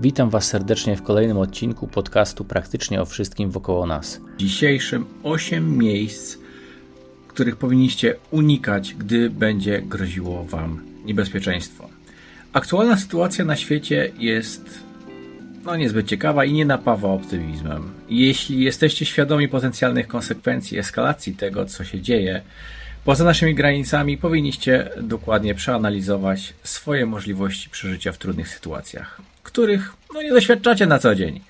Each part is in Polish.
Witam Was serdecznie w kolejnym odcinku podcastu praktycznie o wszystkim wokoło nas. W dzisiejszym 8 miejsc, których powinniście unikać, gdy będzie groziło Wam niebezpieczeństwo. Aktualna sytuacja na świecie jest no, niezbyt ciekawa i nie napawa optymizmem. Jeśli jesteście świadomi potencjalnych konsekwencji eskalacji tego, co się dzieje, Poza naszymi granicami powinniście dokładnie przeanalizować swoje możliwości przeżycia w trudnych sytuacjach, których no, nie doświadczacie na co dzień.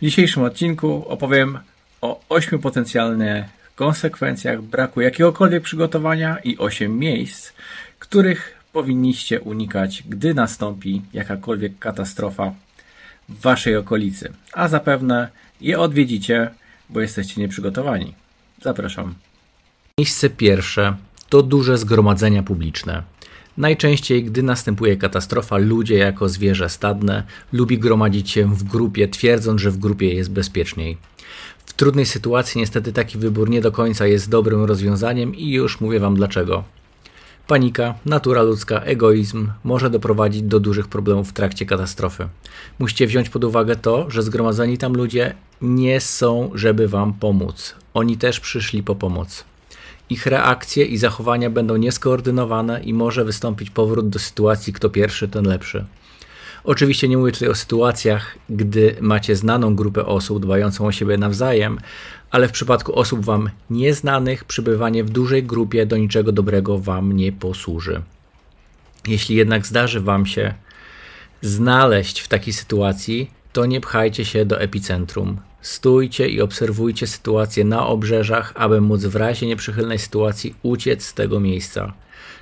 W dzisiejszym odcinku opowiem o ośmiu potencjalnych konsekwencjach braku jakiegokolwiek przygotowania i osiem miejsc, których powinniście unikać, gdy nastąpi jakakolwiek katastrofa w waszej okolicy. A zapewne je odwiedzicie, bo jesteście nieprzygotowani. Zapraszam. Miejsce pierwsze to duże zgromadzenia publiczne. Najczęściej, gdy następuje katastrofa, ludzie jako zwierzę stadne lubi gromadzić się w grupie, twierdząc, że w grupie jest bezpieczniej. W trudnej sytuacji niestety taki wybór nie do końca jest dobrym rozwiązaniem i już mówię Wam dlaczego. Panika, natura ludzka, egoizm może doprowadzić do dużych problemów w trakcie katastrofy. Musicie wziąć pod uwagę to, że zgromadzeni tam ludzie nie są, żeby Wam pomóc. Oni też przyszli po pomoc. Ich reakcje i zachowania będą nieskoordynowane i może wystąpić powrót do sytuacji kto pierwszy, ten lepszy. Oczywiście nie mówię tutaj o sytuacjach, gdy macie znaną grupę osób dbającą o siebie nawzajem, ale w przypadku osób Wam nieznanych, przybywanie w dużej grupie do niczego dobrego Wam nie posłuży. Jeśli jednak zdarzy Wam się znaleźć w takiej sytuacji, to nie pchajcie się do epicentrum. Stójcie i obserwujcie sytuację na obrzeżach, aby móc w razie nieprzychylnej sytuacji uciec z tego miejsca.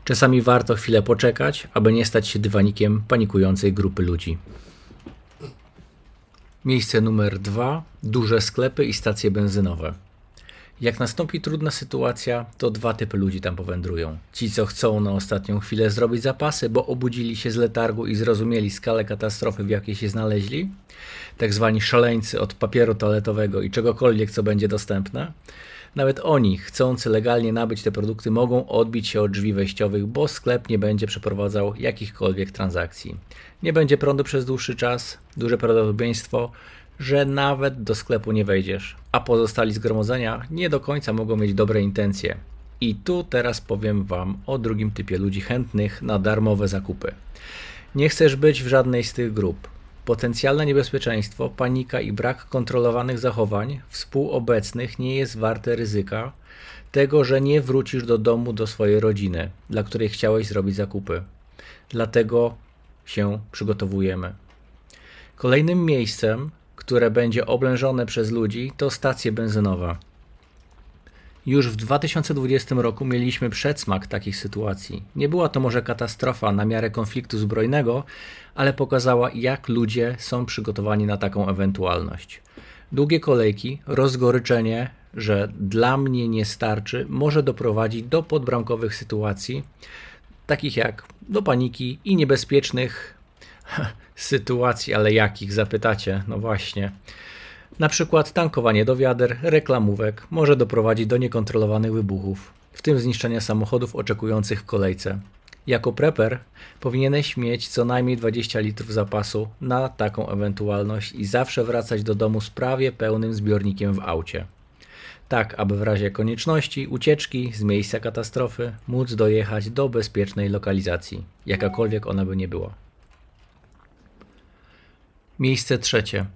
Czasami warto chwilę poczekać, aby nie stać się dywanikiem panikującej grupy ludzi. Miejsce numer dwa: duże sklepy i stacje benzynowe. Jak nastąpi trudna sytuacja, to dwa typy ludzi tam powędrują. Ci, co chcą na ostatnią chwilę zrobić zapasy, bo obudzili się z letargu i zrozumieli skalę katastrofy, w jakiej się znaleźli, tak zwani szaleńcy od papieru toaletowego i czegokolwiek, co będzie dostępne. Nawet oni, chcący legalnie nabyć te produkty, mogą odbić się od drzwi wejściowych, bo sklep nie będzie przeprowadzał jakichkolwiek transakcji. Nie będzie prądu przez dłuższy czas, duże prawdopodobieństwo, że nawet do sklepu nie wejdziesz, a pozostali zgromadzenia nie do końca mogą mieć dobre intencje. I tu teraz powiem Wam o drugim typie ludzi chętnych na darmowe zakupy. Nie chcesz być w żadnej z tych grup. Potencjalne niebezpieczeństwo, panika i brak kontrolowanych zachowań współobecnych nie jest warte ryzyka tego, że nie wrócisz do domu do swojej rodziny, dla której chciałeś zrobić zakupy. Dlatego się przygotowujemy. Kolejnym miejscem, które będzie oblężone przez ludzi, to stacje benzynowe. Już w 2020 roku mieliśmy przedsmak takich sytuacji. Nie była to może katastrofa na miarę konfliktu zbrojnego, ale pokazała, jak ludzie są przygotowani na taką ewentualność. Długie kolejki, rozgoryczenie, że dla mnie nie starczy, może doprowadzić do podbramkowych sytuacji, takich jak do paniki i niebezpiecznych sytuacji, ale jakich zapytacie? No właśnie. Na przykład tankowanie do wiader, reklamówek może doprowadzić do niekontrolowanych wybuchów, w tym zniszczenia samochodów oczekujących w kolejce. Jako preper powinieneś mieć co najmniej 20 litrów zapasu na taką ewentualność i zawsze wracać do domu z prawie pełnym zbiornikiem w aucie. Tak, aby w razie konieczności ucieczki z miejsca katastrofy móc dojechać do bezpiecznej lokalizacji, jakakolwiek ona by nie była. Miejsce trzecie.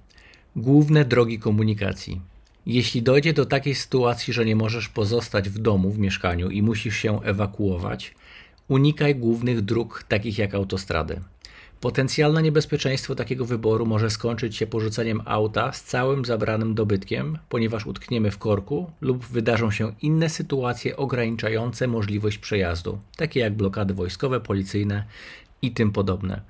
Główne drogi komunikacji. Jeśli dojdzie do takiej sytuacji, że nie możesz pozostać w domu, w mieszkaniu i musisz się ewakuować, unikaj głównych dróg, takich jak autostrady. Potencjalne niebezpieczeństwo takiego wyboru może skończyć się porzuceniem auta z całym zabranym dobytkiem, ponieważ utkniemy w korku, lub wydarzą się inne sytuacje ograniczające możliwość przejazdu, takie jak blokady wojskowe, policyjne i tym podobne.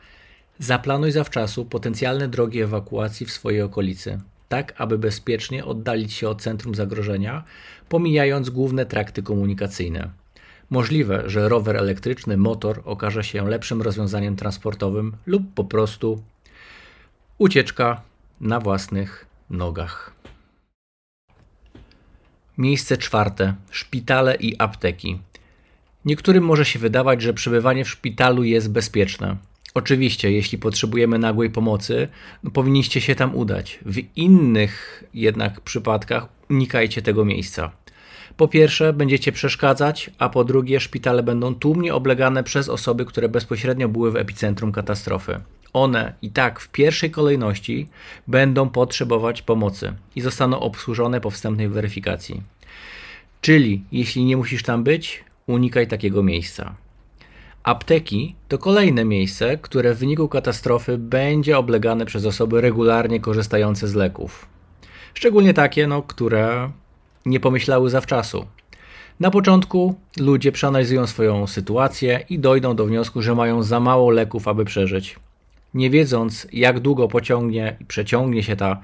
Zaplanuj zawczasu potencjalne drogi ewakuacji w swojej okolicy, tak aby bezpiecznie oddalić się od centrum zagrożenia, pomijając główne trakty komunikacyjne. Możliwe, że rower elektryczny, motor okaże się lepszym rozwiązaniem transportowym lub po prostu ucieczka na własnych nogach. Miejsce czwarte: szpitale i apteki. Niektórym może się wydawać, że przebywanie w szpitalu jest bezpieczne. Oczywiście, jeśli potrzebujemy nagłej pomocy, no powinniście się tam udać. W innych jednak przypadkach unikajcie tego miejsca. Po pierwsze, będziecie przeszkadzać, a po drugie, szpitale będą tłumnie oblegane przez osoby, które bezpośrednio były w epicentrum katastrofy. One i tak w pierwszej kolejności będą potrzebować pomocy i zostaną obsłużone po wstępnej weryfikacji. Czyli, jeśli nie musisz tam być, unikaj takiego miejsca. Apteki to kolejne miejsce, które w wyniku katastrofy będzie oblegane przez osoby regularnie korzystające z leków. Szczególnie takie, no, które nie pomyślały zawczasu. Na początku ludzie przeanalizują swoją sytuację i dojdą do wniosku, że mają za mało leków, aby przeżyć. Nie wiedząc, jak długo pociągnie i przeciągnie się ta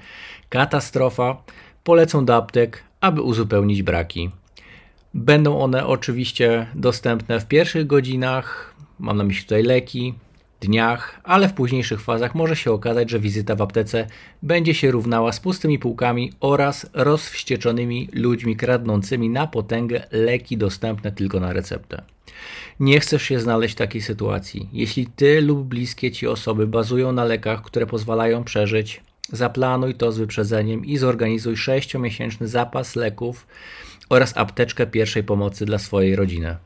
katastrofa, polecą do aptek, aby uzupełnić braki. Będą one oczywiście dostępne w pierwszych godzinach, mam na myśli tutaj leki, dniach, ale w późniejszych fazach może się okazać, że wizyta w aptece będzie się równała z pustymi półkami oraz rozwścieczonymi ludźmi kradnącymi na potęgę leki dostępne tylko na receptę. Nie chcesz się znaleźć w takiej sytuacji. Jeśli ty lub bliskie ci osoby bazują na lekach, które pozwalają przeżyć, zaplanuj to z wyprzedzeniem i zorganizuj 6-miesięczny zapas leków oraz apteczkę pierwszej pomocy dla swojej rodziny.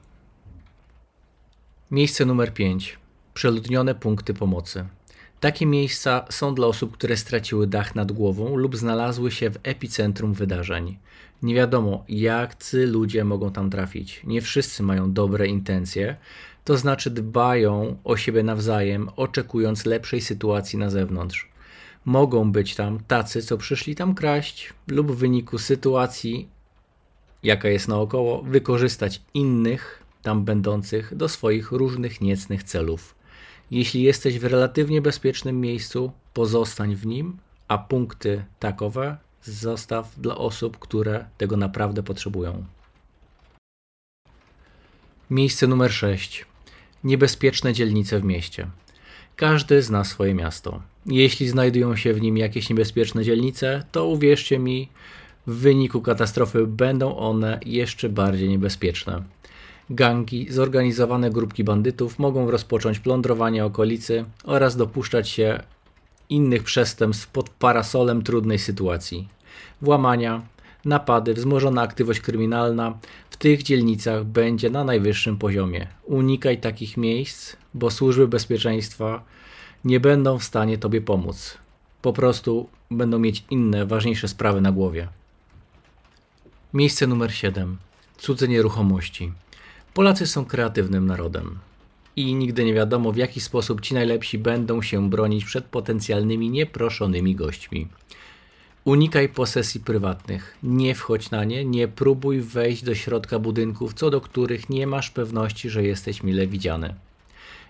Miejsce numer 5. Przeludnione punkty pomocy. Takie miejsca są dla osób, które straciły dach nad głową lub znalazły się w epicentrum wydarzeń. Nie wiadomo, jakcy ludzie mogą tam trafić. Nie wszyscy mają dobre intencje, to znaczy dbają o siebie nawzajem, oczekując lepszej sytuacji na zewnątrz. Mogą być tam tacy, co przyszli tam kraść, lub w wyniku sytuacji, jaka jest naokoło, wykorzystać innych tam będących do swoich różnych niecnych celów. Jeśli jesteś w relatywnie bezpiecznym miejscu, pozostań w nim, a punkty takowe zostaw dla osób, które tego naprawdę potrzebują. Miejsce numer 6. Niebezpieczne dzielnice w mieście. Każdy zna swoje miasto. Jeśli znajdują się w nim jakieś niebezpieczne dzielnice, to uwierzcie mi, w wyniku katastrofy będą one jeszcze bardziej niebezpieczne. Gangi, zorganizowane grupki bandytów mogą rozpocząć plądrowanie okolicy oraz dopuszczać się innych przestępstw pod parasolem trudnej sytuacji. Włamania, napady, wzmożona aktywność kryminalna w tych dzielnicach będzie na najwyższym poziomie. Unikaj takich miejsc, bo służby bezpieczeństwa nie będą w stanie Tobie pomóc. Po prostu będą mieć inne, ważniejsze sprawy na głowie. Miejsce numer 7. Cudze nieruchomości. Polacy są kreatywnym narodem i nigdy nie wiadomo, w jaki sposób ci najlepsi będą się bronić przed potencjalnymi nieproszonymi gośćmi. Unikaj posesji prywatnych, nie wchodź na nie, nie próbuj wejść do środka budynków, co do których nie masz pewności, że jesteś mile widziany.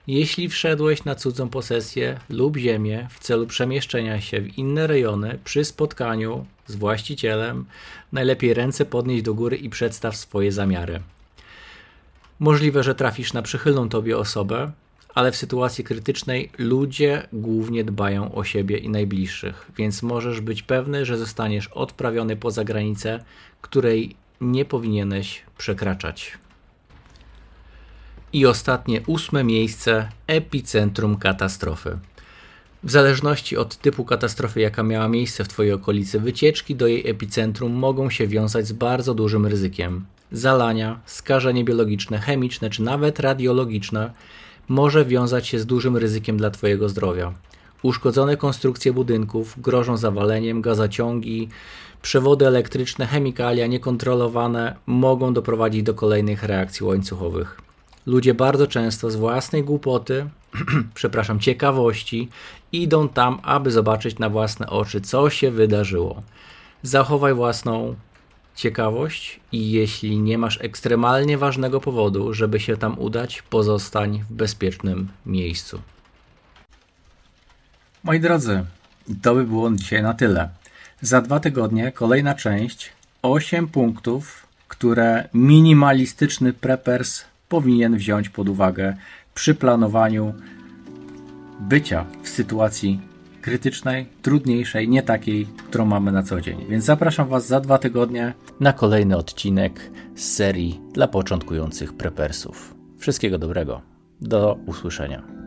Jeśli wszedłeś na cudzą posesję lub ziemię w celu przemieszczenia się w inne rejony przy spotkaniu z właścicielem, najlepiej ręce podnieść do góry i przedstaw swoje zamiary. Możliwe, że trafisz na przychylną tobie osobę, ale w sytuacji krytycznej ludzie głównie dbają o siebie i najbliższych, więc możesz być pewny, że zostaniesz odprawiony poza granicę, której nie powinieneś przekraczać. I ostatnie, ósme miejsce epicentrum katastrofy. W zależności od typu katastrofy, jaka miała miejsce w Twojej okolicy, wycieczki do jej epicentrum mogą się wiązać z bardzo dużym ryzykiem. Zalania, skażenie biologiczne, chemiczne czy nawet radiologiczne może wiązać się z dużym ryzykiem dla Twojego zdrowia. Uszkodzone konstrukcje budynków grożą zawaleniem, gazociągi, przewody elektryczne, chemikalia niekontrolowane mogą doprowadzić do kolejnych reakcji łańcuchowych. Ludzie bardzo często z własnej głupoty, przepraszam, ciekawości, idą tam, aby zobaczyć na własne oczy, co się wydarzyło. Zachowaj własną ciekawość i jeśli nie masz ekstremalnie ważnego powodu, żeby się tam udać, pozostań w bezpiecznym miejscu. Moi drodzy, to by było dzisiaj na tyle. Za dwa tygodnie kolejna część 8 punktów, które minimalistyczny preppers powinien wziąć pod uwagę przy planowaniu bycia w sytuacji krytycznej, trudniejszej, nie takiej, którą mamy na co dzień. Więc zapraszam Was za dwa tygodnie na kolejny odcinek z serii dla początkujących prepersów. Wszystkiego dobrego. Do usłyszenia.